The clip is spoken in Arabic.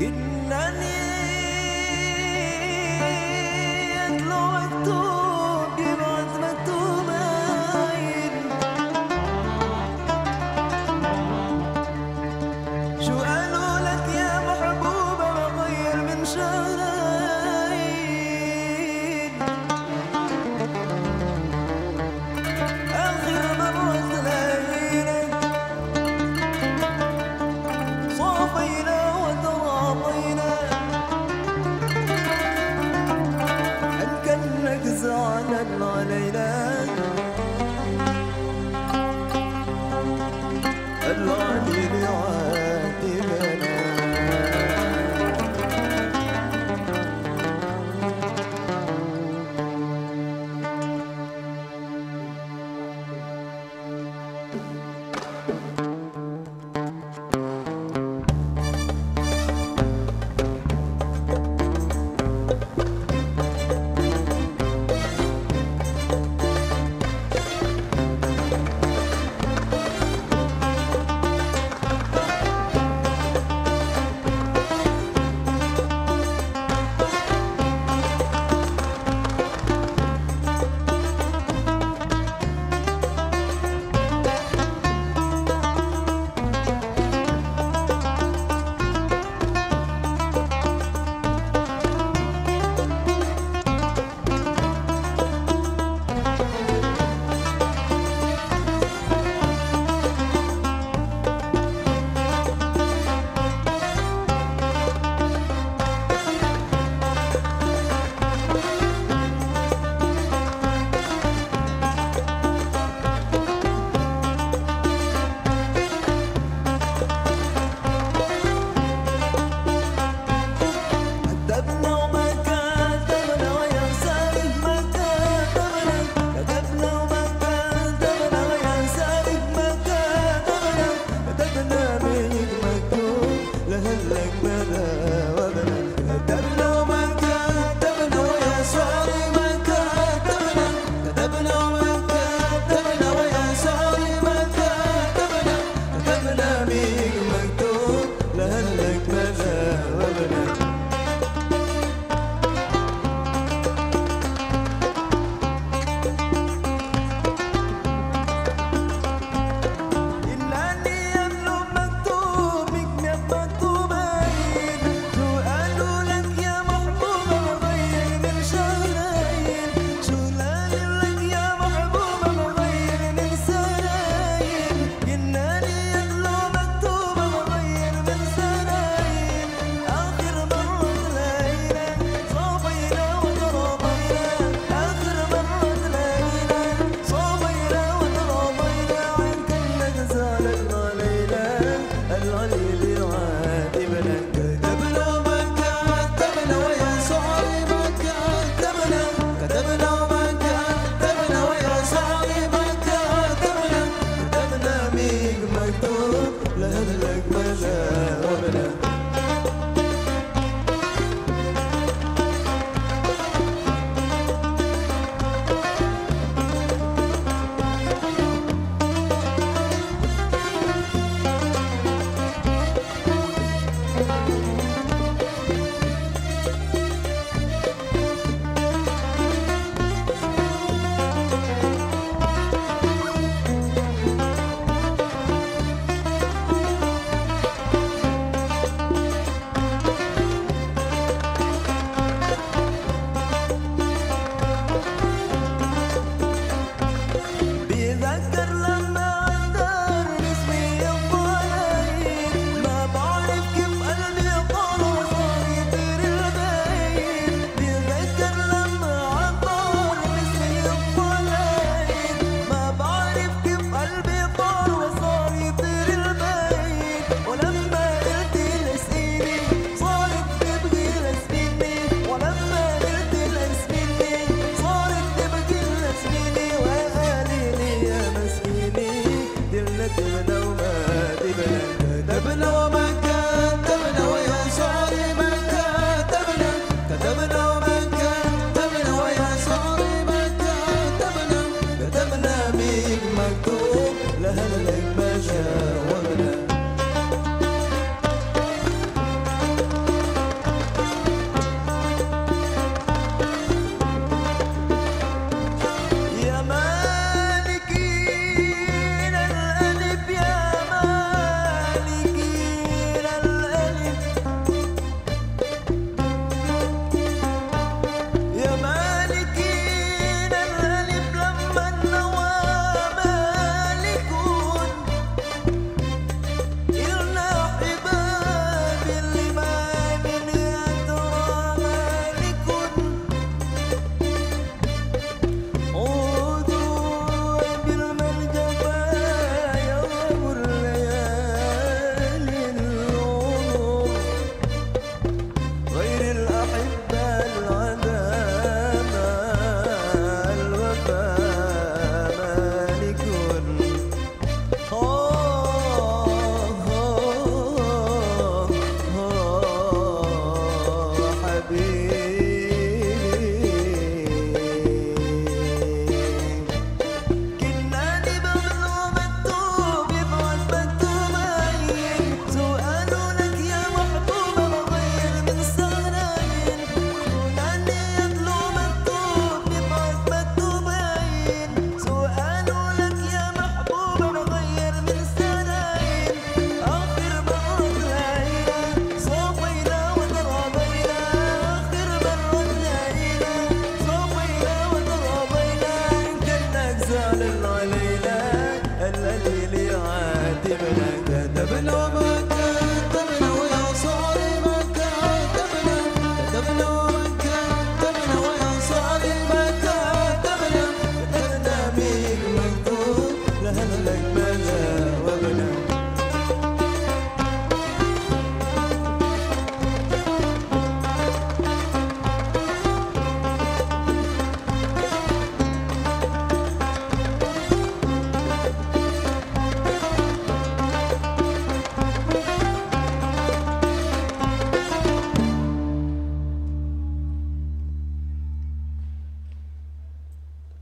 جنني يطلع مكتوب يبعد مكتوبين شو قالوا لك يا محبوبة؟ بغير من شرايين. آخر مرة تلاقينا صافينا